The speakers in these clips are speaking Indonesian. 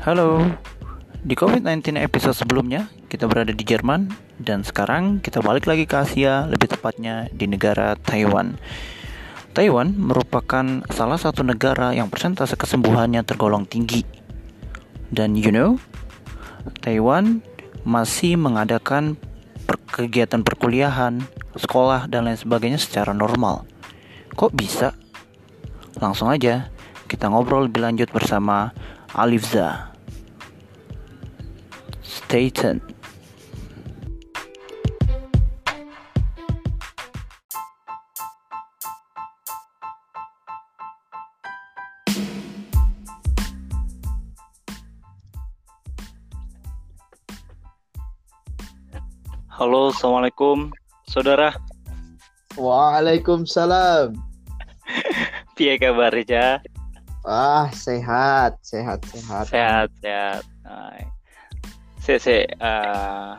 Halo, di COVID-19 episode sebelumnya kita berada di Jerman dan sekarang kita balik lagi ke Asia, lebih tepatnya di negara Taiwan. Taiwan merupakan salah satu negara yang persentase kesembuhannya tergolong tinggi. Dan you know, Taiwan masih mengadakan kegiatan perkuliahan, sekolah, dan lain sebagainya secara normal. Kok bisa? Langsung aja kita ngobrol lebih lanjut bersama Alifza. Stay tuned. Halo, assalamualaikum, saudara. Waalaikumsalam. Piye kabarnya? Ah, sehat, sehat, sehat. Sehat, sehat. Hai. Se, se, uh,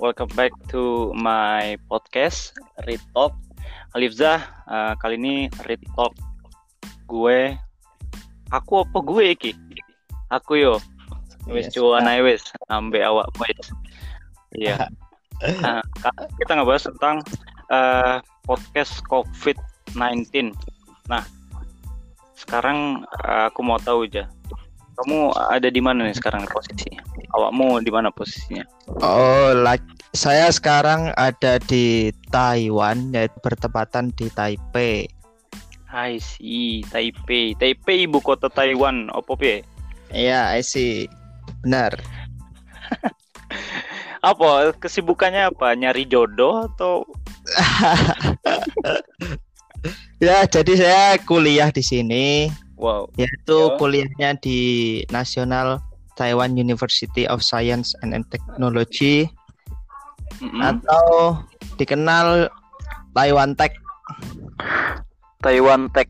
welcome back to my podcast Read Talk. Alifzah, uh, kali ini Read Talk gue. Aku apa gue iki? Aku yo. Wis Yes, cuan ae wis ambe awak wis. Iya. Nah, kita ngebahas tentang uh, podcast COVID-19. Nah, sekarang uh, aku mau tahu aja. Kamu ada di mana nih sekarang posisinya? Awakmu di mana posisinya? Oh, like saya sekarang ada di Taiwan, yaitu bertepatan di Taipei. I see, Taipei. Taipei ibu kota Taiwan. Opo piye? Iya, I see. Benar. Apa kesibukannya apa? Nyari jodoh atau ya, jadi saya kuliah di sini, wow. yaitu Ya. kuliahnya di National Taiwan University of Science and Technology Mm-mm. atau dikenal Taiwan Tech. Taiwan Tech.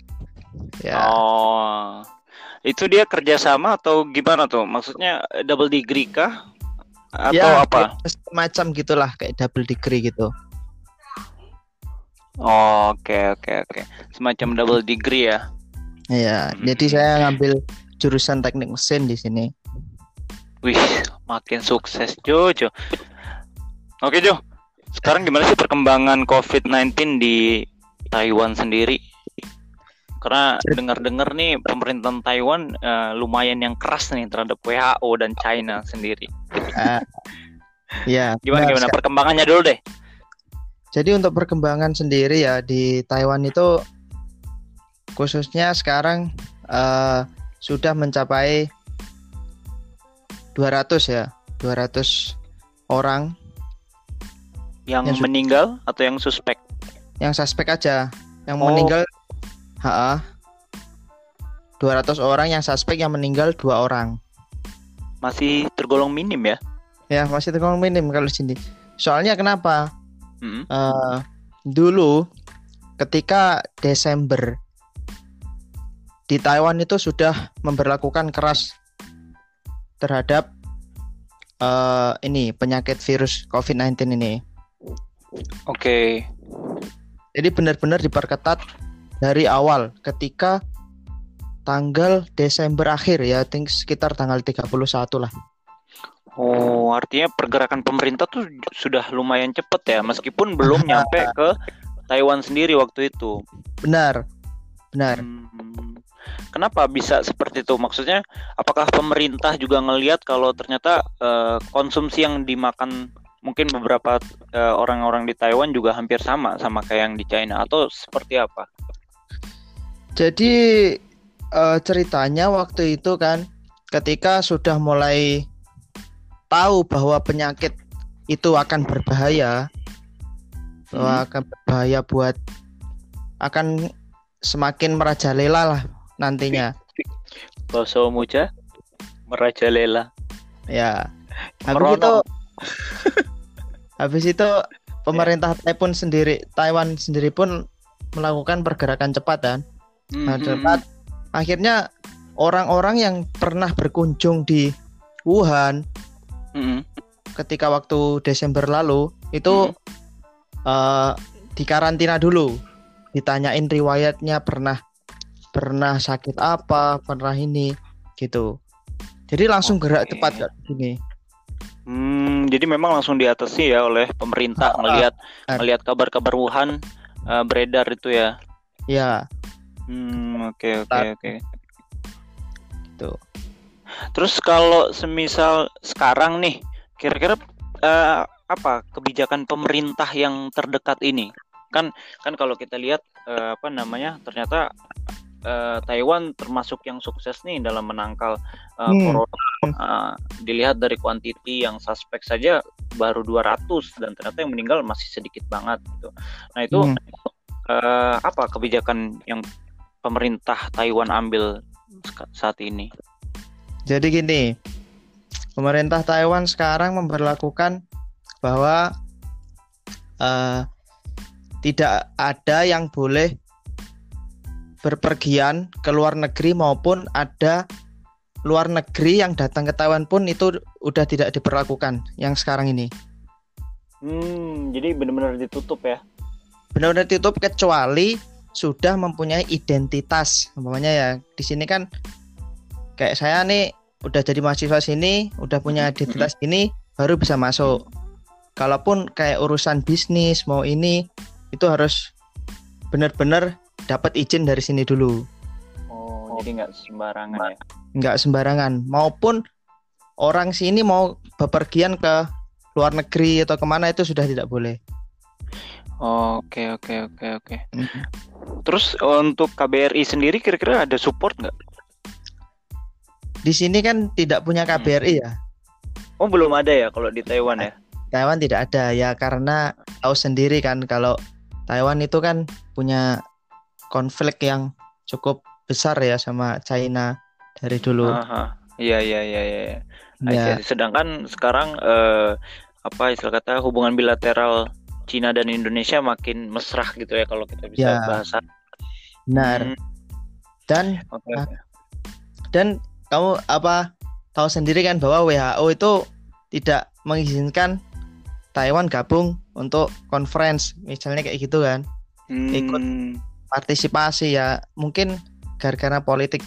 Ya. Oh. Itu dia kerjasama atau gimana tuh? Maksudnya double degree kah? Atau Ya, apa? Semacam gitulah kayak double degree gitu. Oh, Oke oke oke. Semacam double degree ya. Iya, jadi Hmm. saya ngambil jurusan teknik mesin di sini. Wih, makin sukses Jojo. Oke Jo, sekarang gimana sih perkembangan COVID-19 di Taiwan sendiri? Karena dengar-dengar nih pemerintahan Taiwan eh, lumayan yang keras nih terhadap WHO dan China sendiri. Ah, ya, Gimana benar gimana perkembangannya dulu deh? Jadi untuk perkembangan sendiri ya di Taiwan itu khususnya sekarang eh, sudah mencapai 200 ya, 200 orang Yang Yang meninggal atau yang suspek? yang suspek aja. Yang Oh. meninggal ha 200 orang yang suspek yang meninggal dua orang. Masih tergolong minim ya? Ya, masih tergolong minim kalau sini. Soalnya kenapa? Mm-mm. Eh, dulu ketika Desember di Taiwan itu sudah memperlakukan keras terhadap eh, ini penyakit virus COVID-19 ini. Oke. Jadi benar-benar diperketat dari awal ketika tanggal Desember akhir ya, think sekitar tanggal 31 lah. Oh, artinya pergerakan pemerintah tuh sudah lumayan cepet ya, meskipun belum nyampe ke Taiwan sendiri waktu itu. Benar. Benar. Hmm. Kenapa bisa seperti itu? Maksudnya, apakah pemerintah juga ngelihat kalau ternyata eh, konsumsi yang dimakan mungkin beberapa eh, orang-orang di Taiwan juga hampir sama sama kayak yang di China atau seperti apa? Jadi eh, ceritanya waktu itu kan ketika sudah mulai tahu bahwa penyakit itu akan berbahaya, bahwa Hmm. akan berbahaya buat akan semakin merajalela lah nantinya. Bahasa muja merajalela. Ya. Habis Merono. itu habis itu pemerintah Taiwan sendiri Taiwan sendiri pun melakukan pergerakan cepat kan. Nah, Mhm. cepat. Akhirnya orang-orang yang pernah berkunjung di Wuhan Mhm. ketika waktu Desember lalu itu eh, dikarantina dulu, ditanyain riwayatnya pernah pernah sakit apa, pernah ini gitu. Jadi langsung gerak Oke. cepat Kak gini. Hmm, jadi memang langsung diatasi ya oleh pemerintah Ah, melihat benar. melihat kabar-kabar Wuhan eh, beredar itu ya. Ya, Hmm, oke oke oke. itu. Terus kalau semisal sekarang nih, kira-kira eh, apa kebijakan pemerintah yang terdekat ini? Kan kan kalau kita lihat eh, apa namanya, ternyata eh, Taiwan termasuk yang sukses nih dalam menangkal eh, Hmm. corona. Eh, dilihat dari kuantiti yang suspek saja baru 200 dan ternyata yang meninggal masih sedikit banget gitu. Nah, itu Hmm. eh, apa kebijakan yang pemerintah Taiwan ambil saat ini? Jadi gini, pemerintah Taiwan sekarang memperlakukan bahwa eh, tidak ada yang boleh berpergian ke luar negeri maupun ada luar negeri yang datang ke Taiwan pun itu udah tidak diperlakukan yang sekarang ini. Hmm, jadi benar-benar ditutup ya? Benar-benar ditutup kecuali sudah mempunyai identitas. Umpamanya ya di sini kan kayak saya nih udah jadi mahasiswa sini, udah punya identitas ini baru bisa masuk. Kalaupun kayak urusan bisnis mau ini itu harus benar-benar dapat izin dari sini dulu. Oh, jadi nggak sembarangan ya? nggak sembarangan maupun orang sini mau bepergian ke luar negeri atau ke mana itu sudah tidak boleh. Oke, oke, oke, oke. Terus untuk KBRI sendiri kira-kira ada support nggak? Di sini kan tidak punya KBRI ya. Oh, belum ada ya kalau di Taiwan ya? Taiwan tidak ada ya karena tahu sendiri kan kalau Taiwan itu kan punya konflik yang cukup besar ya sama China dari dulu. Iya, iya, iya, iya. Ya. Sedangkan sekarang eh, apa istilah kata hubungan bilateral Cina dan Indonesia makin mesra gitu ya kalau kita bisa Ya. bahasa. benar. Hmm, Dan oke, Ah. dan kamu apa tahu sendiri kan bahwa WHO itu tidak mengizinkan Taiwan gabung untuk conference misalnya kayak gitu kan ikut Hmm. Partisipasi ya mungkin gara-gara politik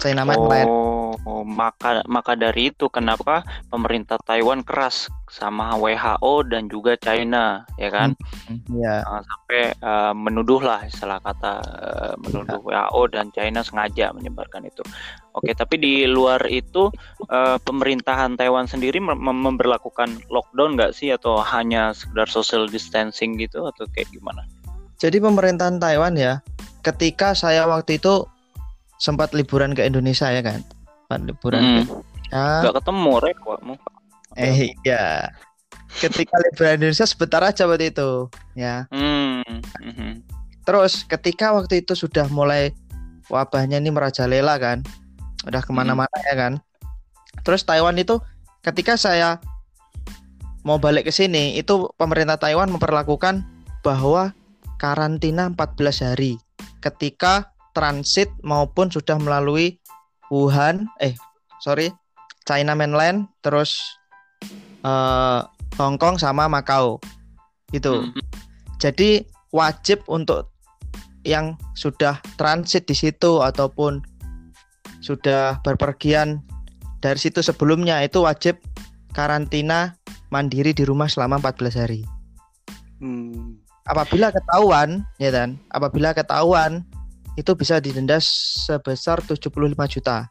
China mainland Oh, oh, maka maka dari itu kenapa pemerintah Taiwan keras sama WHO dan juga China, ya kan? ya Jangan sampai eh, menuduh lah istilah kata eh, menuduh WHO dan China sengaja menyebarkan itu. Oke, tapi di luar itu eh, pemerintahan Taiwan sendiri mem- mem- memberlakukan lockdown nggak sih atau hanya sekedar social distancing gitu atau kayak gimana? Jadi pemerintahan Taiwan ya ketika saya waktu itu sempat liburan ke Indonesia ya kan sempat liburan ke Hmm, Indonesia. nggak ketemu rek kamu. eh ya ketika liburan Indonesia sebentar aja waktu itu ya Hmm, mhm. Terus ketika waktu itu sudah mulai wabahnya ini merajalela kan, udah ke mana-mana ya kan. Terus Taiwan itu ketika saya mau balik ke sini, itu pemerintah Taiwan memperlakukan bahwa karantina 14 hari ketika transit maupun sudah melalui Wuhan, eh sorry, China mainland, terus eh, Hong Kong sama Macau, gitu. Mhm. Jadi wajib untuk yang sudah transit di situ ataupun sudah berpergian dari situ sebelumnya itu wajib karantina mandiri di rumah selama 14 hari. Hmm. Apabila ketahuan, ya kan? Apabila ketahuan itu bisa didenda sebesar 75 juta.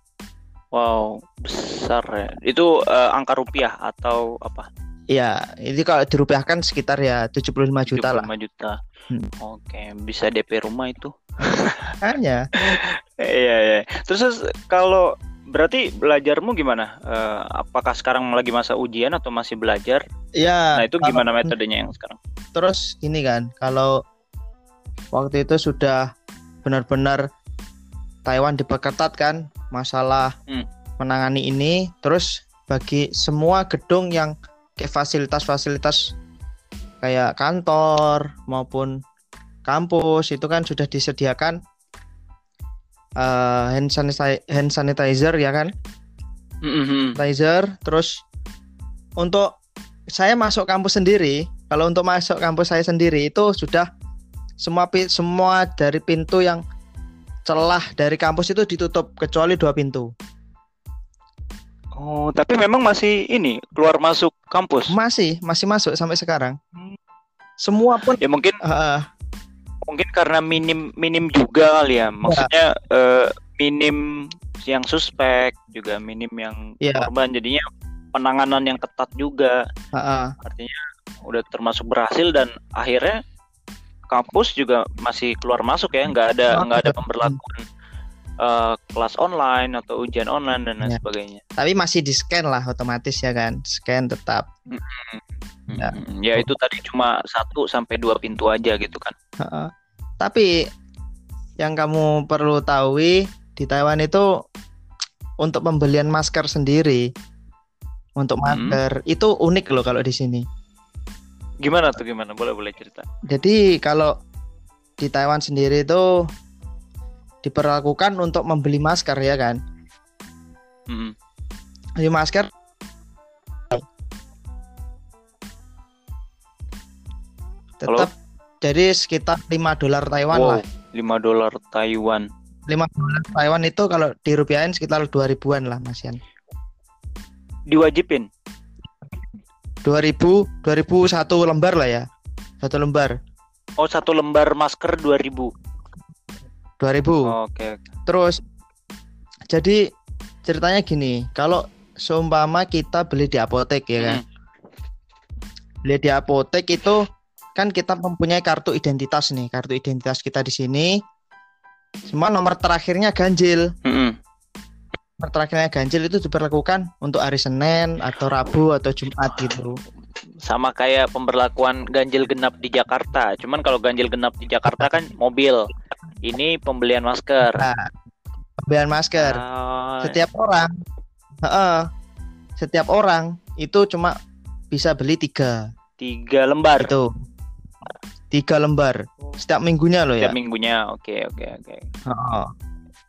Wow, besar ya. Itu eh, angka rupiah atau apa? Ya, ini kalau dirupiahkan sekitar ya 75 juta lah. 75 juta. Hmm. Oke, bisa DP rumah itu. Hanya Iya, iya. Terus, kalau berarti belajarmu gimana? Eh, apakah sekarang lagi masa ujian atau masih belajar? ya Nah, itu kalau- gimana metodenya yang sekarang? terus gini kan kalau waktu itu sudah benar-benar Taiwan diperketat kan masalah Hmm. menangani ini terus bagi semua gedung yang kayak fasilitas-fasilitas kayak kantor maupun kampus itu kan sudah disediakan eh, hand, sanitizer, hand sanitizer ya kan Mhm. sanitizer terus untuk saya masuk kampus sendiri kalau untuk masuk kampus saya sendiri itu sudah semua semua dari pintu yang celah dari kampus itu ditutup kecuali dua pintu Oh, tapi memang masih ini keluar masuk kampus. Masih, masih masuk sampai sekarang. Hmm. Semua pun Ya mungkin uh, mungkin karena minim minim juga kali ya. Maksudnya eh, minim yang suspek juga minim yang Iya. korban jadinya penanganan yang ketat juga. uh, uh, Artinya udah termasuk berhasil dan akhirnya kampus juga masih keluar masuk ya, nggak ada nggak ada pemberlakuan eh, kelas online atau ujian online dan lain Ya. sebagainya. tapi masih di scan lah otomatis ya kan. Scan tetap. Ya. Mm, ya itu tadi cuma satu sampai dua pintu aja gitu kan. Heeh. Tapi yang kamu perlu tahu di Taiwan itu untuk pembelian masker sendiri untuk Hmm. masker itu unik loh kalau di sini. Gimana tuh gimana? Boleh boleh cerita. Jadi kalau di Taiwan sendiri itu diperlakukan untuk membeli masker ya kan. Mm-mm. Beli masker tetap jadi sekitar 5 dolar Taiwan Wow, lah. 5 dolar Taiwan. 5 dolar Taiwan itu kalau dirupiahin sekitar 2000-an lah Mas Yan. Diwajibin. 2000 2001 lembar lah ya. Satu lembar Oh, satu lembar masker 2000. 2000. Oke. Terus jadi ceritanya gini, kalau seumpama kita beli di apotek ya kan. Mm. Beli di apotek itu kan kita mempunyai kartu identitas nih, kartu identitas kita di sini. Semua nomor terakhirnya ganjil. Mm-mm. Nomor terakhirnya ganjil itu diperlakukan untuk hari Senin atau Rabu atau Jumat gitu. Sama kayak pemberlakuan ganjil genap di Jakarta. Cuman kalau ganjil genap di Jakarta kan mobil. Ini pembelian masker. Nah, pembelian masker. Ah, Setiap orang, heeh, setiap orang itu cuma bisa beli tiga tiga lembar itu tiga lembar setiap minggunya loh ya setiap minggunya. Oke, oke, oke. Heeh.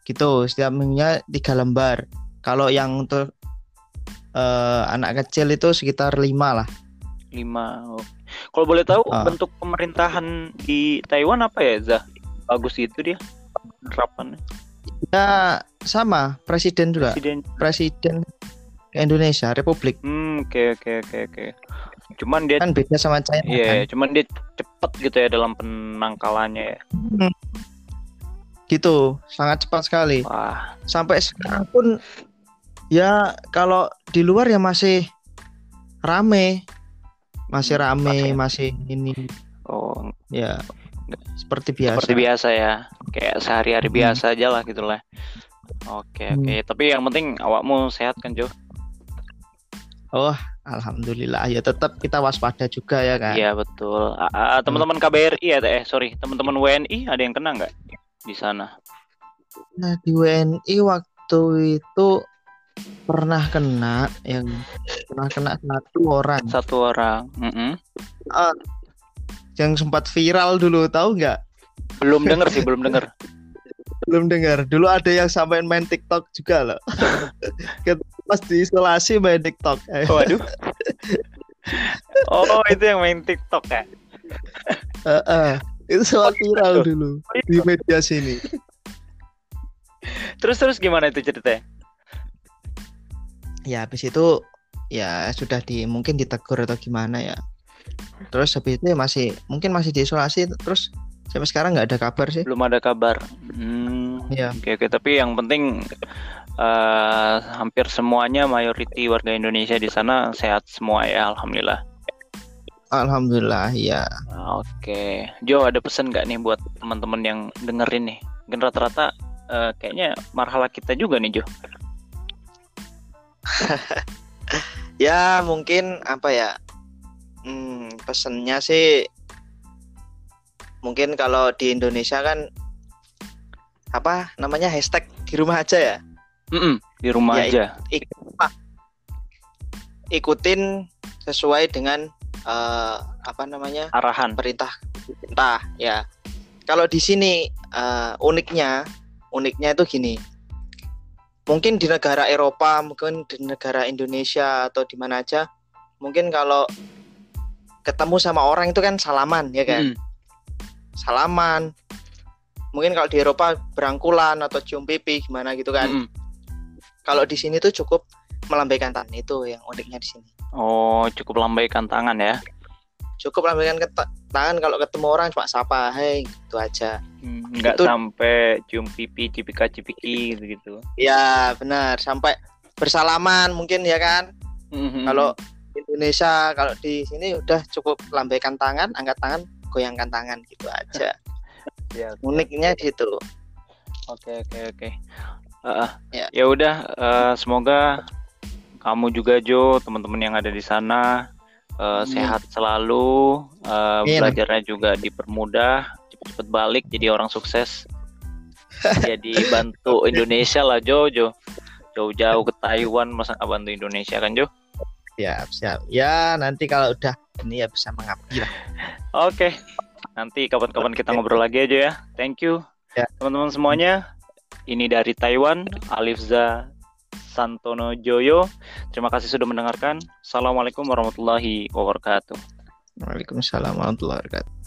gitu setiap minggunya tiga lembar kalau yang untuk eh, anak kecil itu sekitar lima lah Lima. Oke. Kalau boleh tahu Ah. bentuk pemerintahan di Taiwan apa ya, Zah? Bagus gitu dia. Penerapannya. ya sama presiden juga Presiden. presiden Indonesia Republik Hmm, oke, oke, oke, oke. Cuman dia kan beda sama China Iya, kan? cuman dia cepet gitu ya dalam penangkalannya ya. gitu sangat cepat sekali Wah, sampai sekarang pun ya kalau di luar ya masih rame masih rame masih ini oh, ya seperti biasa seperti biasa ya. Kayak sehari-hari Hmm. biasa aja lah gitu lah. Oke, Hmm. oke. Tapi yang penting awakmu sehat kan, Jo? oh alhamdulillah ya tetap kita waspada juga ya kan Iya, betul. Teman-teman KBRI ya, eh sorry, teman-teman WNI ada yang kena nggak di sana? nah di WNI waktu itu pernah kena yang pernah kena satu orang Satu orang. Mm-mm. yang sempat viral dulu tahu nggak Belum denger sih, belum denger. belum dengar dulu ada yang sampai main TikTok juga loh pas diisolasi main TikTok Waduh. Oh, itu yang main TikTok ya? Heeh. itu sempat viral dulu di media sini Terus terus gimana itu ceritanya? ya habis itu ya sudah di mungkin ditegur atau gimana ya terus habis itu ya masih mungkin masih diisolasi terus sampai sekarang nggak ada kabar sih Belum ada kabar. Hmm. Iya. Oke oke. Tapi yang penting eh, hampir semuanya mayoriti warga Indonesia di sana sehat semua ya. Alhamdulillah. alhamdulillah ya Oke. Jo ada pesan nggak nih buat teman-teman yang dengerin nih? Mungkin rata-rata eh, kayaknya marhala kita juga nih Jo. ya mungkin apa ya hmm, pesennya sih mungkin kalau di Indonesia kan apa namanya hashtag di rumah aja ya Mm-mm, di rumah Ya, aja. Ik- apa? ikutin sesuai dengan eh, apa namanya Arahan. perintah perintah ya kalau di sini eh, uniknya uniknya itu gini mungkin di negara Eropa mungkin di negara Indonesia atau di mana aja mungkin kalau ketemu sama orang itu kan salaman ya kan Mm-mm. salaman mungkin kalau di Eropa berangkulan atau cium pipi gimana gitu kan Mm-mm. Kalau di sini tuh cukup melambaikan tangan itu yang uniknya di sini. Oh, cukup lambaikan tangan ya. Cukup lambaikan tangan kalau ketemu orang cuma sapa, "Hai," gitu aja. Hmm, nggak Itu- sampai cium pipi, cipika cipiki gitu. Ya, benar. Sampai bersalaman mungkin ya kan. Hmm. Kalau Indonesia kalau di sini udah cukup lambaikan tangan, angkat tangan, goyangkan tangan gitu aja. ya, Uniknya di situ. Oke oke oke. Eh, Ya. ya udah eh, semoga kamu juga Jo, teman-teman yang ada di sana Amin. sehat selalu, Amin. belajarnya juga dipermudah, cepet-cepet balik jadi orang sukses. jadi bantu Indonesia lah Jo Jo. Jauh-jauh ke Taiwan masa nggak bantu Indonesia kan Jo? Siap, siap. Ya, nanti kalau udah ini ya bisa mengabdi lah. Oke. Nanti kapan-kapan kita ngobrol lagi aja ya. Thank you. Ya. Teman-teman semuanya. Ini dari Taiwan, Alifza Santono Joyo. Terima kasih sudah mendengarkan. Assalamualaikum warahmatullahi wabarakatuh. Waalaikumsalam warahmatullahi wabarakatuh.